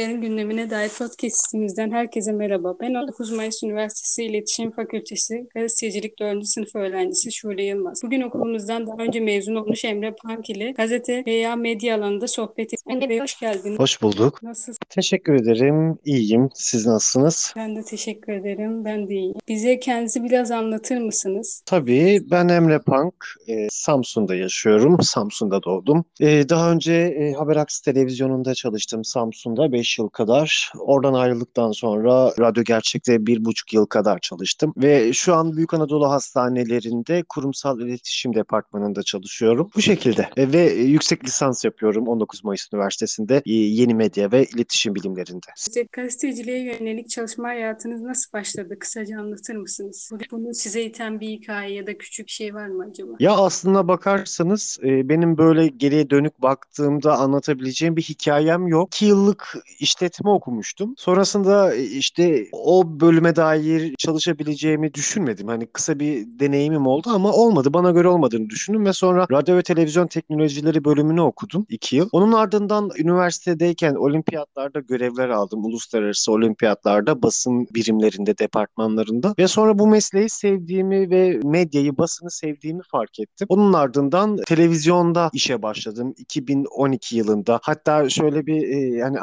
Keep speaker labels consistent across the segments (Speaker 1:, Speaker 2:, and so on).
Speaker 1: Gazetecilerin gündemine dair podcastimizden herkese merhaba. Ben 19 Mayıs Üniversitesi İletişim Fakültesi Gazetecilik 4. sınıf öğrencisi Şule Yılmaz. Bugün okulumuzdan daha önce mezun olmuş Emre Pank ile gazete veya medya alanında sohbet ettik. Emre Bey hoş geldiniz.
Speaker 2: Hoş bulduk.
Speaker 1: Nasılsınız?
Speaker 2: Teşekkür ederim. İyiyim. Siz nasılsınız?
Speaker 1: Ben de teşekkür ederim. Ben de iyiyim. Bize kendinizi biraz anlatır mısınız?
Speaker 2: Tabii ben Emre Pank. E, Samsun'da yaşıyorum. Samsun'da doğdum. E, daha önce e, Haber Aksi Televizyonu'nda çalıştım Samsun'da 5 yıl kadar. Oradan ayrıldıktan sonra Radyo Gerçek'te 1,5 yıl kadar çalıştım. Ve şu an Büyük Anadolu Hastanelerinde kurumsal iletişim departmanında çalışıyorum. Bu şekilde. Ve yüksek lisans yapıyorum 19 Mayıs Üniversitesi'nde e, yeni medya ve iletişim bilimlerinde.
Speaker 1: Size gazeteciliğe yönelik çalışma hayatınız nasıl başladı? Kısaca anlatır mısınız? Bunu size iten bir hikaye ya da küçük bir şey var mı acaba?
Speaker 2: Ya aslına bakarsanız e, benim böyle geriye dönük baktığımda anlatabileceğim bir hikayem yok. 2 yıllık işletme okumuştum. Sonrasında e, işte o bölüme dair çalışabileceğimi düşünmedim. Hani kısa bir deneyimim oldu ama olmadı. Bana göre olmadığını düşündüm ve sonra radyo ve televizyon teknolojileri bölümünü okudum 2 yıl. Onun ardından üniversitedeyken olimpiyatlarda görevler aldım. Uluslararası olimpiyatlarda basın birimlerinde, departmanlarında ve sonra bu mesleği sevdiğimi ve medyayı, basını sevdiğimi fark ettim. Onun ardından televizyonda işe başladım 2012 yılında. Hatta şöyle bir e, yani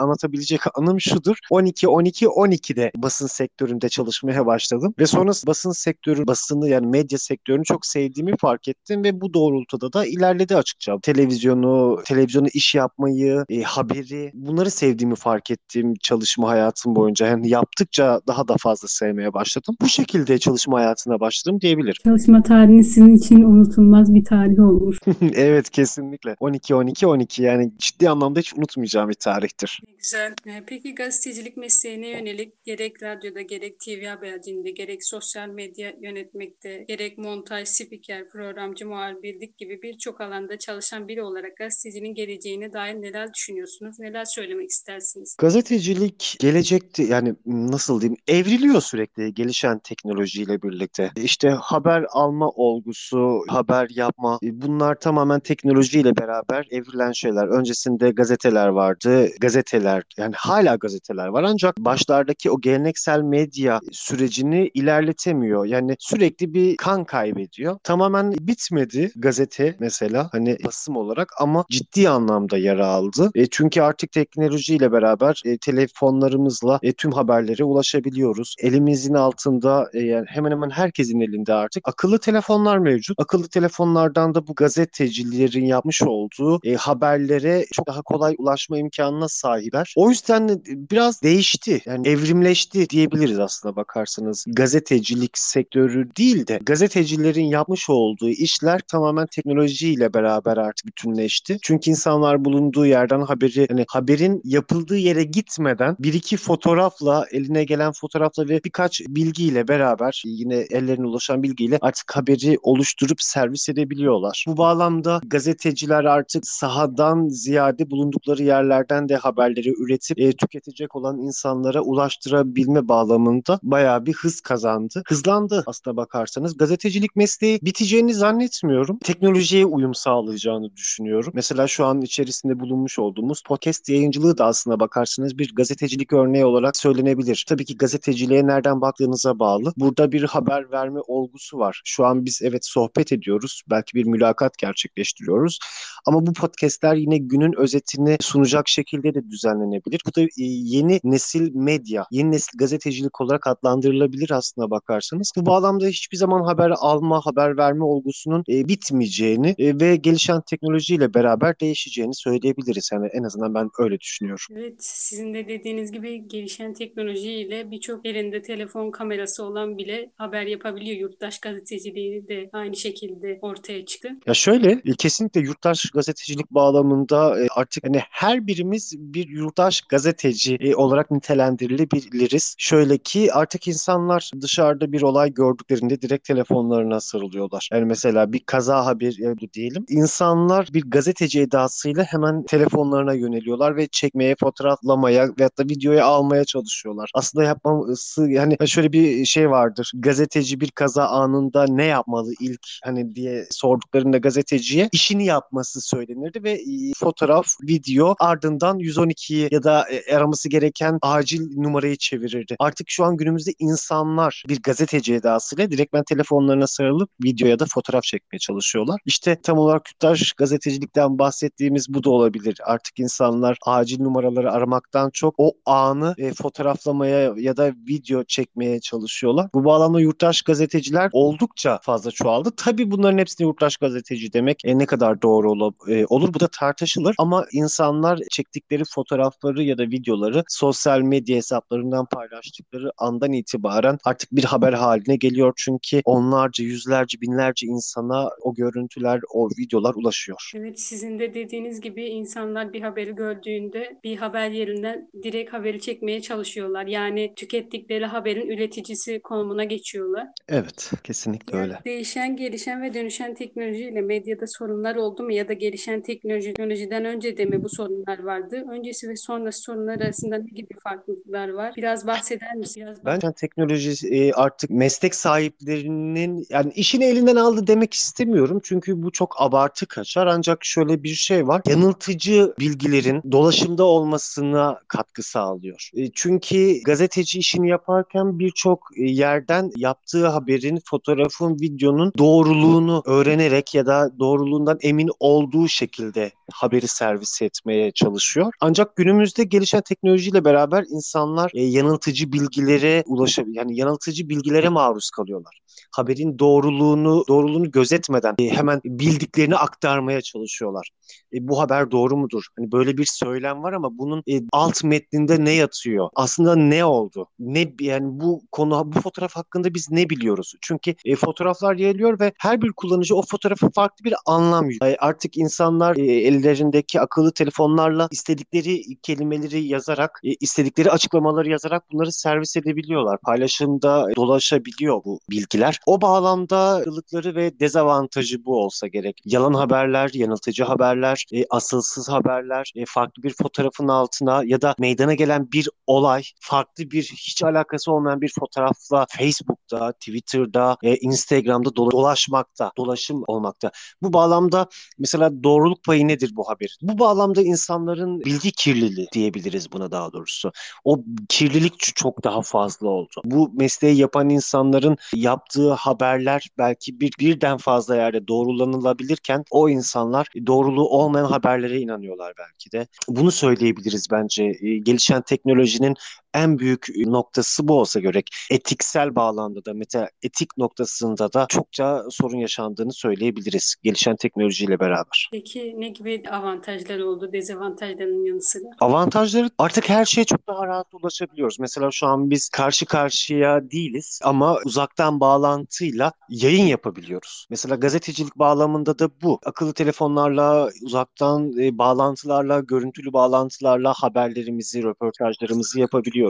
Speaker 2: anlatabilecek anım şudur. 12 12 12'de basın sektöründe çalışmaya başladım ve sonrası basın sektörü basını yani medya sektörünü çok sevdiğimi fark ettim ve bu doğrultuda da ilerledi açıkça. Televizyonu, televizyonu iş yapmayı, e, haberi bunları sevdiğimi fark ettim çalışma hayatım boyunca. Yani yaptıkça daha da fazla sevmeye başladım. Bu şekilde çalışma hayatına başladım diyebilirim.
Speaker 1: Çalışma tarihiniz sizin için unutulmaz bir tarih olmuş.
Speaker 2: evet kesinlikle. 12 12 12 yani ciddi anlamda hiç unutmayacağım bir tarihtir.
Speaker 1: Güzel. Ee, Peki gazetecilik mesleğine yönelik gerek radyoda gerek TV haberciliğinde gerek sosyal medya yönetmekte gerek montaj, spiker, programcı, muhabirlik gibi birçok alanda çalışan biri olarak gazetecinin geleceğine dair neler düşünüyorsunuz? Neler söylemek istersiniz?
Speaker 2: Gazetecilik gelecekte yani nasıl diyeyim evriliyor sürekli gelişen teknolojiyle birlikte. İşte haber alma olgusu, haber yapma e, bunlar tamamen teknolojiyle beraber evrilen şeyler. Öncesinde gazeteler vardı. Gazeteler yani hala gazeteler var ancak başlardaki o geleneksel medya sürecini ilerletemiyor. Yani sürekli bir kan kaybediyor. Tamamen bitmedi gazete mesela hani basım olarak ama ciddi anlamda yara aldı. E, çünkü artık teknolojiyle beraber e, telefonlarımızla e, tüm haberlere ulaşabiliyoruz. Elimizin altında e, yani hemen hemen herkesin elinde artık akıllı telefonlar mevcut. Akıllı telefonlardan da bu gazetecilerin yapmış olduğu e, haberlere çok daha kolay ulaşma imkanına sahipler. O yüzden de biraz değişti. Yani evrimleşti diyebiliriz aslında bakarsanız. Gazetecilik sektörü değil de gazetecilerin yapmış olduğu işler tamamen teknolojiyle beraber artık bütünleşti. Çünkü insanlar bulunduğu yerden haberi hani haberin yapıldığı yere gitmeden bir iki fotoğrafla eline gelen fotoğrafla ve birkaç bilgiyle beraber yine ellerine ulaşan bilgiyle artık haberi oluşturup servis edebiliyorlar. Bu bağlamda gazeteciler artık sahadan ziyade bulundukları yerlerden de haberleri üretip e, tüketecek olan insanlara ulaştırabilme bağlamında bayağı bir hız kazandı. Hızlandı aslına bakarsanız. Gazetecilik mesleği biteceğini zannetmiyorum. Teknolojiye uyum sağlayacağını düşünüyorum. Mesela şu an içerisinde bulunmuş olduğumuz podcast yayıncılığı da aslına bakarsanız bir gazetecilik örneği olarak söylenebilir. Tabii ki gazeteciliğe nereden baktığınıza bağlı. Burada bir haber verme olgusu var. Şu an biz evet sohbet ediyoruz. Belki bir mülakat gerçekleştiriyoruz. Ama bu podcastler yine günün özetini sunacak şekilde de düzenlenebilir. Bu da e, yeni nesil medya, yeni nesil gazetecilik olarak adlandırılabilir aslına bakarsanız. Bu bağlamda hiçbir zaman haber alma, haber verme olgusunun e, bitmeyeceğini e, ve gelişen teknolojiyle beraber değişeceğini söyleyebiliriz. Yani en azından ben öyle düşünüyorum.
Speaker 1: Evet, sizin de dediğiniz gibi gelişen teknolojiyle birçok elinde telefon kamerası olan bile haber yapabiliyor. Yurttaş gazeteciliği de aynı şekilde ortaya çıktı.
Speaker 2: Ya şöyle, kesinlikle yurttaş gazetecilik bağlamında artık hani her birimiz bir yurttaş gazeteci e, olarak nitelendirilebiliriz. Şöyle ki artık insanlar dışarıda bir olay gördüklerinde direkt telefonlarına sarılıyorlar. Yani mesela bir kaza haberi diyelim. İnsanlar bir gazeteci edasıyla hemen telefonlarına yöneliyorlar ve çekmeye, fotoğraflamaya veyahut da videoya almaya çalışıyorlar. Aslında yapması yani şöyle bir şey vardır. Gazeteci bir kaza anında ne yapmalı ilk hani diye sorduklarında gazeteciye işini yapması söylenirdi ve fotoğraf, video ardından 112'yi ya da da e, araması gereken acil numarayı çevirirdi. Artık şu an günümüzde insanlar bir gazeteci edasıyla direktmen telefonlarına sarılıp video ya da fotoğraf çekmeye çalışıyorlar. İşte tam olarak kütaş gazetecilikten bahsettiğimiz bu da olabilir. Artık insanlar acil numaraları aramaktan çok o anı e, fotoğraflamaya ya da video çekmeye çalışıyorlar. Bu bağlamda yurttaş gazeteciler oldukça fazla çoğaldı. Tabii bunların hepsini yurttaş gazeteci demek e, ne kadar doğru ol, e, olur bu da tartışılır ama insanlar çektikleri fotoğrafları ya da videoları sosyal medya hesaplarından paylaştıkları andan itibaren artık bir haber haline geliyor çünkü onlarca, yüzlerce, binlerce insana o görüntüler, o videolar ulaşıyor.
Speaker 1: Evet sizin de dediğiniz gibi insanlar bir haberi gördüğünde bir haber yerinden direkt haberi çekmeye çalışıyorlar. Yani tükettikleri haberin üreticisi konumuna geçiyorlar.
Speaker 2: Evet, kesinlikle öyle.
Speaker 1: Değişen, gelişen ve dönüşen teknolojiyle medyada sorunlar oldu mu ya da gelişen teknoloji, teknolojiden önce de mi bu sorunlar vardı? Öncesi ve sonrası sorunlar arasında ne gibi farklılıklar var? Biraz bahseder misin? Biraz
Speaker 2: Bence teknoloji e, artık meslek sahiplerinin yani işini elinden aldı demek istemiyorum. Çünkü bu çok abartı kaçar. Ancak şöyle bir şey var. Yanıltıcı bilgilerin dolaşımda olmasına katkı sağlıyor. E, çünkü gazeteci işini yaparken birçok e, yerden yaptığı haberin, fotoğrafın, videonun doğruluğunu öğrenerek ya da doğruluğundan emin olduğu şekilde haberi servis etmeye çalışıyor. Ancak günümüzde gelişen teknolojiyle beraber insanlar e, yanıltıcı bilgilere ulaşabiliyor. Yani yanıltıcı bilgilere maruz kalıyorlar. Haberin doğruluğunu doğruluğunu gözetmeden e, hemen bildiklerini aktarmaya çalışıyorlar. E, bu haber doğru mudur? Hani böyle bir söylem var ama bunun e, alt metninde ne yatıyor? Aslında ne oldu? Ne yani bu konu bu fotoğraf hakkında biz ne biliyoruz? Çünkü e, fotoğraflar yayılıyor ve her bir kullanıcı o fotoğrafı farklı bir anlam yüklüyor. E, artık insanlar e, ellerindeki akıllı telefonlarla istedikleri kelimeleri yazarak, e, istedikleri açıklamaları yazarak bunları servis edebiliyorlar. Paylaşımda dolaşabiliyor bu bilgiler. O bağlamda ılıkları ve dezavantajı bu olsa gerek. Yalan haberler, yanıltıcı haberler, e, asılsız haberler, e, farklı bir fotoğrafın altına ya da meydana gelen bir olay, farklı bir hiç alakası olmayan bir fotoğrafla Facebook'ta, Twitter'da, e, Instagram'da dolaşmakta, dolaşım olmakta. Bu bağlamda mesela doğruluk payı nedir bu haber? Bu bağlamda insanların bilgi kirliliği diyebiliriz buna daha doğrusu. O kirlilik çok daha fazla oldu. Bu mesleği yapan insanların yaptığı haberler belki bir birden fazla yerde doğrulanılabilirken o insanlar doğruluğu olmayan haberlere inanıyorlar belki de. Bunu söyleyebiliriz bence. Gelişen teknolojinin en büyük noktası bu olsa gerek. Etiksel bağlamda da mesela etik noktasında da çokça sorun yaşandığını söyleyebiliriz gelişen teknolojiyle beraber.
Speaker 1: Peki ne gibi avantajlar oldu dezavantajlarının yanı sıra?
Speaker 2: Avantajları artık her şeye çok daha rahat ulaşabiliyoruz. Mesela şu an biz karşı karşıya değiliz ama uzaktan bağlantıyla yayın yapabiliyoruz. Mesela gazetecilik bağlamında da bu. Akıllı telefonlarla, uzaktan e, bağlantılarla, görüntülü bağlantılarla haberlerimizi, röportajlarımızı yapabiliyoruz.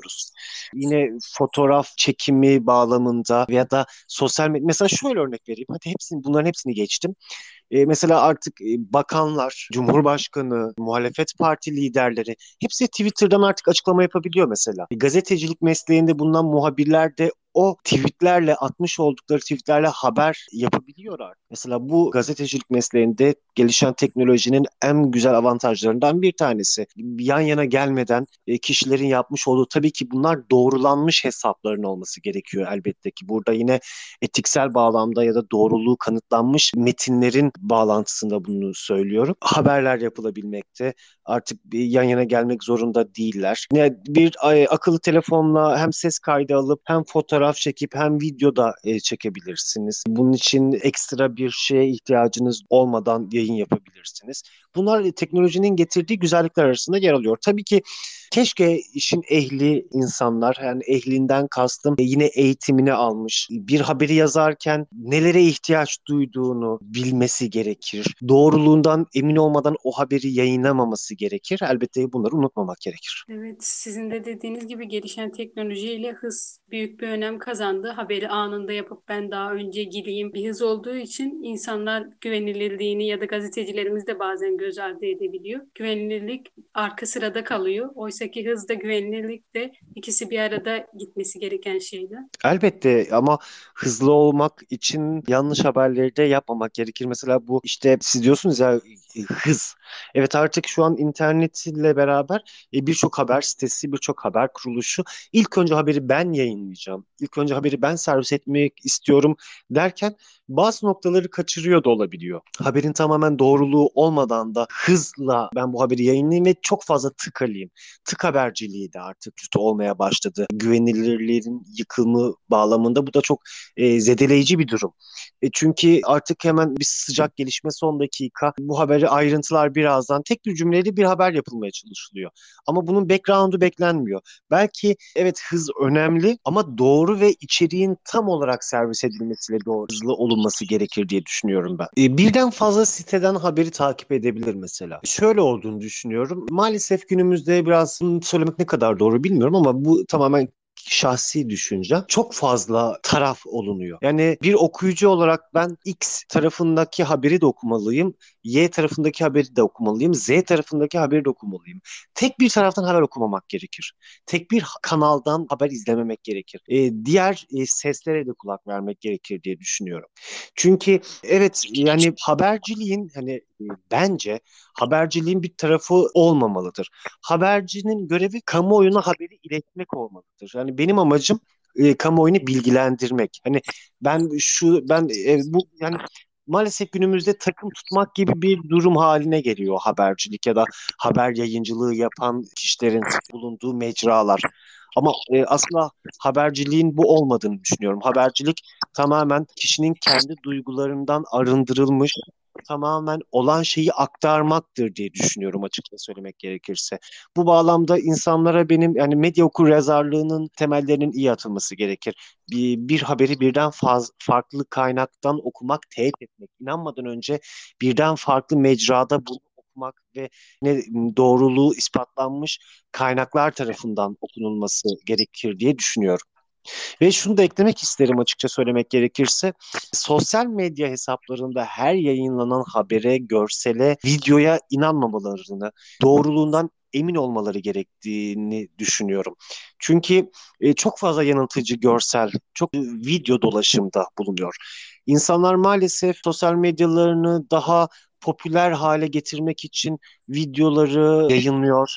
Speaker 2: Yine fotoğraf çekimi bağlamında veya da sosyal medya. Mesela şöyle örnek vereyim. Hadi hepsini bunların hepsini geçtim. E, mesela artık e, bakanlar, cumhurbaşkanı, muhalefet parti liderleri hepsi Twitter'dan artık açıklama yapabiliyor mesela. E, gazetecilik mesleğinde bulunan muhabirler de o tweetlerle atmış oldukları tweetlerle haber yapabiliyor artık. Mesela bu gazetecilik mesleğinde gelişen teknolojinin en güzel avantajlarından bir tanesi. Yan yana gelmeden e, kişilerin yapmış olduğu tabii ki bunlar doğrulanmış hesapların olması gerekiyor elbette ki. Burada yine etiksel bağlamda ya da doğruluğu kanıtlanmış metinlerin bağlantısında bunu söylüyorum. Haberler yapılabilmekte. Artık yan yana gelmek zorunda değiller. Yine bir akıllı telefonla hem ses kaydı alıp hem fotoğraf çekip hem video da e, çekebilirsiniz. Bunun için ekstra bir şeye ihtiyacınız olmadan yayın yapabilirsiniz. Bunlar teknolojinin getirdiği güzellikler arasında yer alıyor. Tabii ki keşke işin ehli insanlar yani ehlinden kastım e, yine eğitimini almış bir haberi yazarken nelere ihtiyaç duyduğunu bilmesi gerekir. Doğruluğundan emin olmadan o haberi yayınlamaması gerekir. Elbette bunları unutmamak gerekir.
Speaker 1: Evet sizin de dediğiniz gibi gelişen teknolojiyle hız büyük bir önem kazandı. Haberi anında yapıp ben daha önce gideyim bir hız olduğu için insanlar güvenilirliğini ya da gazetecilerimiz de bazen göz ardı edebiliyor. Güvenilirlik arka sırada kalıyor. Oysa Oysa ki hız da güvenilirlik de ikisi bir arada gitmesi gereken şeyler.
Speaker 2: Elbette ama hızlı olmak için yanlış haberleri de yapmamak gerekir. Mesela bu işte siz diyorsunuz ya hız. Evet artık şu an internetle beraber e, birçok haber sitesi, birçok haber kuruluşu ilk önce haberi ben yayınlayacağım. İlk önce haberi ben servis etmek istiyorum derken bazı noktaları kaçırıyor da olabiliyor. Haberin tamamen doğruluğu olmadan da hızla ben bu haberi yayınlayayım ve çok fazla tık alayım. Tık haberciliği de artık kötü olmaya başladı. Güvenilirlerin yıkımı bağlamında bu da çok e, zedeleyici bir durum. E, çünkü artık hemen bir sıcak gelişme son dakika bu haberi ayrıntılar birazdan tek bir cümleyle bir haber yapılmaya çalışılıyor. Ama bunun background'u beklenmiyor. Belki evet hız önemli ama doğru ve içeriğin tam olarak servis edilmesiyle doğru hızlı olunması gerekir diye düşünüyorum ben. E, birden fazla siteden haberi takip edebilir mesela. Şöyle olduğunu düşünüyorum. Maalesef günümüzde biraz söylemek ne kadar doğru bilmiyorum ama bu tamamen şahsi düşüncem çok fazla taraf olunuyor. Yani bir okuyucu olarak ben X tarafındaki haberi de okumalıyım. Y tarafındaki haberi de okumalıyım. Z tarafındaki haberi de okumalıyım. Tek bir taraftan haber okumamak gerekir. Tek bir kanaldan haber izlememek gerekir. E, diğer e, seslere de kulak vermek gerekir diye düşünüyorum. Çünkü evet yani haberciliğin hani bence haberciliğin bir tarafı olmamalıdır. Habercinin görevi kamuoyuna haberi iletmek olmalıdır. Yani benim amacım e, kamuoyunu bilgilendirmek. Hani ben şu ben e, bu yani maalesef günümüzde takım tutmak gibi bir durum haline geliyor habercilik ya da haber yayıncılığı yapan kişilerin bulunduğu mecralar. Ama e, asla haberciliğin bu olmadığını düşünüyorum. Habercilik tamamen kişinin kendi duygularından arındırılmış, tamamen olan şeyi aktarmaktır diye düşünüyorum açıkça söylemek gerekirse. Bu bağlamda insanlara benim yani medya okur yazarlığının temellerinin iyi atılması gerekir. Bir, bir haberi birden faz, farklı kaynaktan okumak, teyit etmek. İnanmadan önce birden farklı mecrada bunu okumak ve ne doğruluğu ispatlanmış kaynaklar tarafından okunulması gerekir diye düşünüyorum. Ve şunu da eklemek isterim açıkça söylemek gerekirse. Sosyal medya hesaplarında her yayınlanan habere, görsele, videoya inanmamalarını, doğruluğundan emin olmaları gerektiğini düşünüyorum. Çünkü e, çok fazla yanıltıcı görsel, çok video dolaşımda bulunuyor. İnsanlar maalesef sosyal medyalarını daha popüler hale getirmek için videoları yayınlıyor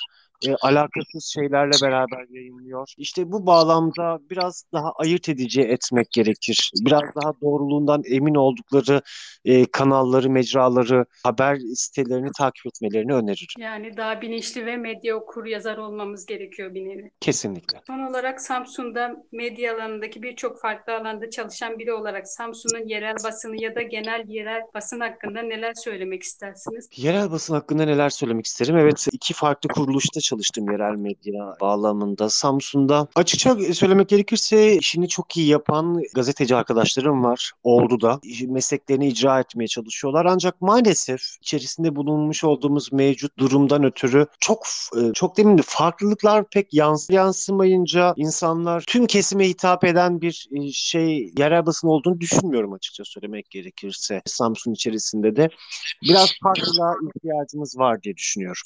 Speaker 2: e, alakasız şeylerle beraber yayınlıyor. İşte bu bağlamda biraz daha ayırt edici etmek gerekir. Biraz daha doğruluğundan emin oldukları e, kanalları, mecraları, haber sitelerini takip etmelerini öneririm.
Speaker 1: Yani daha bilinçli ve medya okur yazar olmamız gerekiyor bir nevi.
Speaker 2: Kesinlikle.
Speaker 1: Son olarak Samsun'da medya alanındaki birçok farklı alanda çalışan biri olarak Samsun'un yerel basını ya da genel yerel basın hakkında neler söylemek istersiniz?
Speaker 2: Yerel basın hakkında neler söylemek isterim? Evet iki farklı kuruluşta çalıştım yerel medya bağlamında. Samsun'da açıkça söylemek gerekirse işini çok iyi yapan gazeteci arkadaşlarım var. Oldu da mesleklerini icra etmeye çalışıyorlar. Ancak maalesef içerisinde bulunmuş olduğumuz mevcut durumdan ötürü çok e, çok demin de farklılıklar pek yans yansımayınca insanlar tüm kesime hitap eden bir e, şey yerel basın olduğunu düşünmüyorum açıkça söylemek gerekirse. Samsun içerisinde de biraz farklılığa ihtiyacımız var diye düşünüyorum.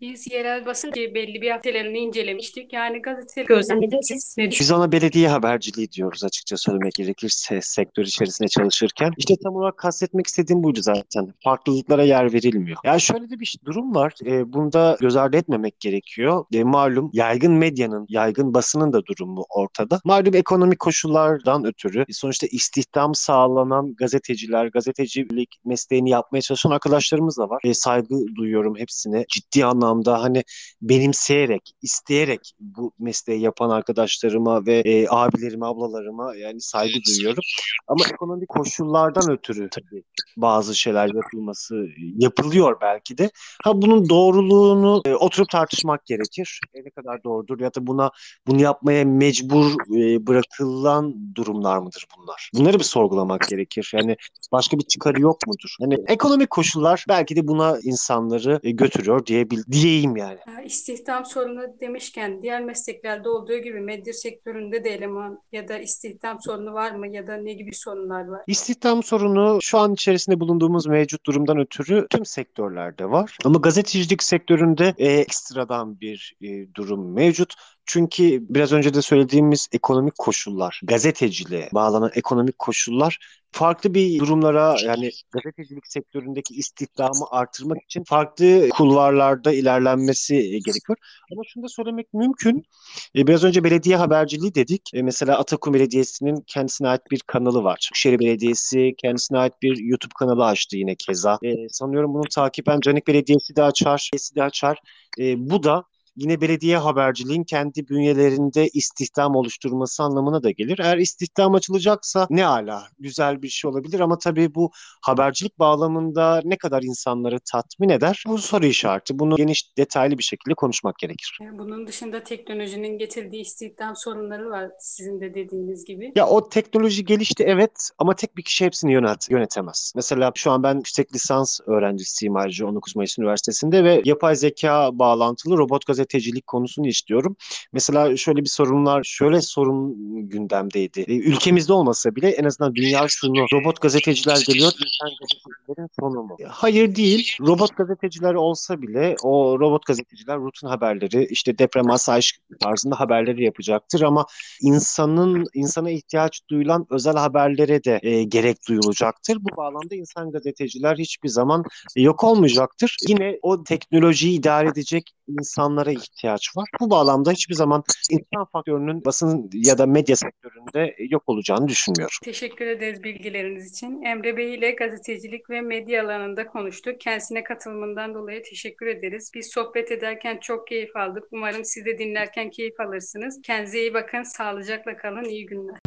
Speaker 1: Biz yerel basın belli bir haftelerini incelemiştik. Yani gazete gözlemlediniz.
Speaker 2: Biz ona belediye haberciliği diyoruz açıkça söylemek gerekirse sektör içerisinde çalışırken. İşte tam olarak kastetmek istediğim buydu zaten. Farklılıklara yer verilmiyor. Yani şöyle de bir durum var. E, bunda göz ardı etmemek gerekiyor. E, malum yaygın medyanın, yaygın basının da durumu ortada. Malum ekonomik koşullardan ötürü e, sonuçta istihdam sağlanan gazeteciler, gazetecilik mesleğini yapmaya çalışan arkadaşlarımız da var. E, saygı duyuyorum hepsine. Ciddi anlamda hani benimseyerek, isteyerek bu mesleği yapan arkadaşlarıma ve e, abilerime, ablalarıma yani saygı duyuyorum. Ama ekonomik koşullardan ötürü tabii bazı şeyler yapılması yapılıyor belki de. Ha bunun doğruluğunu e, oturup tartışmak gerekir. E, ne kadar doğrudur ya da buna bunu yapmaya mecbur e, bırakılan durumlar mıdır bunlar? Bunları bir sorgulamak gerekir. Yani başka bir çıkarı yok mudur? Yani ekonomik koşullar belki de buna insanları e, götürüyor diyebil diyeyim yani.
Speaker 1: İstihdam sorunu demişken diğer mesleklerde olduğu gibi medya sektöründe de eleman ya da istihdam sorunu var mı ya da ne gibi sorunlar var?
Speaker 2: İstihdam sorunu şu an içerisinde bulunduğumuz mevcut durumdan ötürü tüm sektörlerde var. Ama gazetecilik sektöründe e, ekstradan bir e, durum mevcut. Çünkü biraz önce de söylediğimiz ekonomik koşullar, gazeteciliğe bağlanan ekonomik koşullar farklı bir durumlara yani gazetecilik sektöründeki istihdamı artırmak için farklı kulvarlarda ilerlenmesi gerekiyor. Ama şunu da söylemek mümkün. E, biraz önce belediye haberciliği dedik. E, mesela Atakum Belediyesi'nin kendisine ait bir kanalı var. Şehir Belediyesi kendisine ait bir YouTube kanalı açtı yine keza. E, sanıyorum bunu takiben Canik Belediyesi de açar, Belediyesi de açar. E, bu da yine belediye haberciliğin kendi bünyelerinde istihdam oluşturması anlamına da gelir. Eğer istihdam açılacaksa ne ala, güzel bir şey olabilir ama tabii bu habercilik bağlamında ne kadar insanları tatmin eder? Bu soru işareti. Bunu geniş, detaylı bir şekilde konuşmak gerekir.
Speaker 1: Bunun dışında teknolojinin getirdiği istihdam sorunları var sizin de dediğiniz gibi.
Speaker 2: Ya o teknoloji gelişti evet ama tek bir kişi hepsini yönet, yönetemez. Mesela şu an ben yüksek lisans öğrencisiyim ayrıca 19 Mayıs Üniversitesi'nde ve yapay zeka bağlantılı robot gazete gazetecilik konusunu istiyorum. Mesela şöyle bir sorunlar, şöyle sorun gündemdeydi. E, ülkemizde olmasa bile en azından dünya şunu, robot gazeteciler geliyor, insan gazetecilerin sonu mu? E, hayır değil. Robot gazeteciler olsa bile o robot gazeteciler rutin haberleri, işte deprem asayiş tarzında haberleri yapacaktır ama insanın insana ihtiyaç duyulan özel haberlere de e, gerek duyulacaktır. Bu bağlamda insan gazeteciler hiçbir zaman yok olmayacaktır. Yine o teknolojiyi idare edecek insanlara ihtiyaç var. Bu bağlamda hiçbir zaman insan faktörünün basın ya da medya sektöründe yok olacağını düşünmüyorum.
Speaker 1: Teşekkür ederiz bilgileriniz için. Emre Bey ile gazetecilik ve medya alanında konuştuk. Kendisine katılımından dolayı teşekkür ederiz. Biz sohbet ederken çok keyif aldık. Umarım siz de dinlerken keyif alırsınız. Kendinize iyi bakın. Sağlıcakla kalın. İyi günler.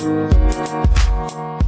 Speaker 1: Thank you.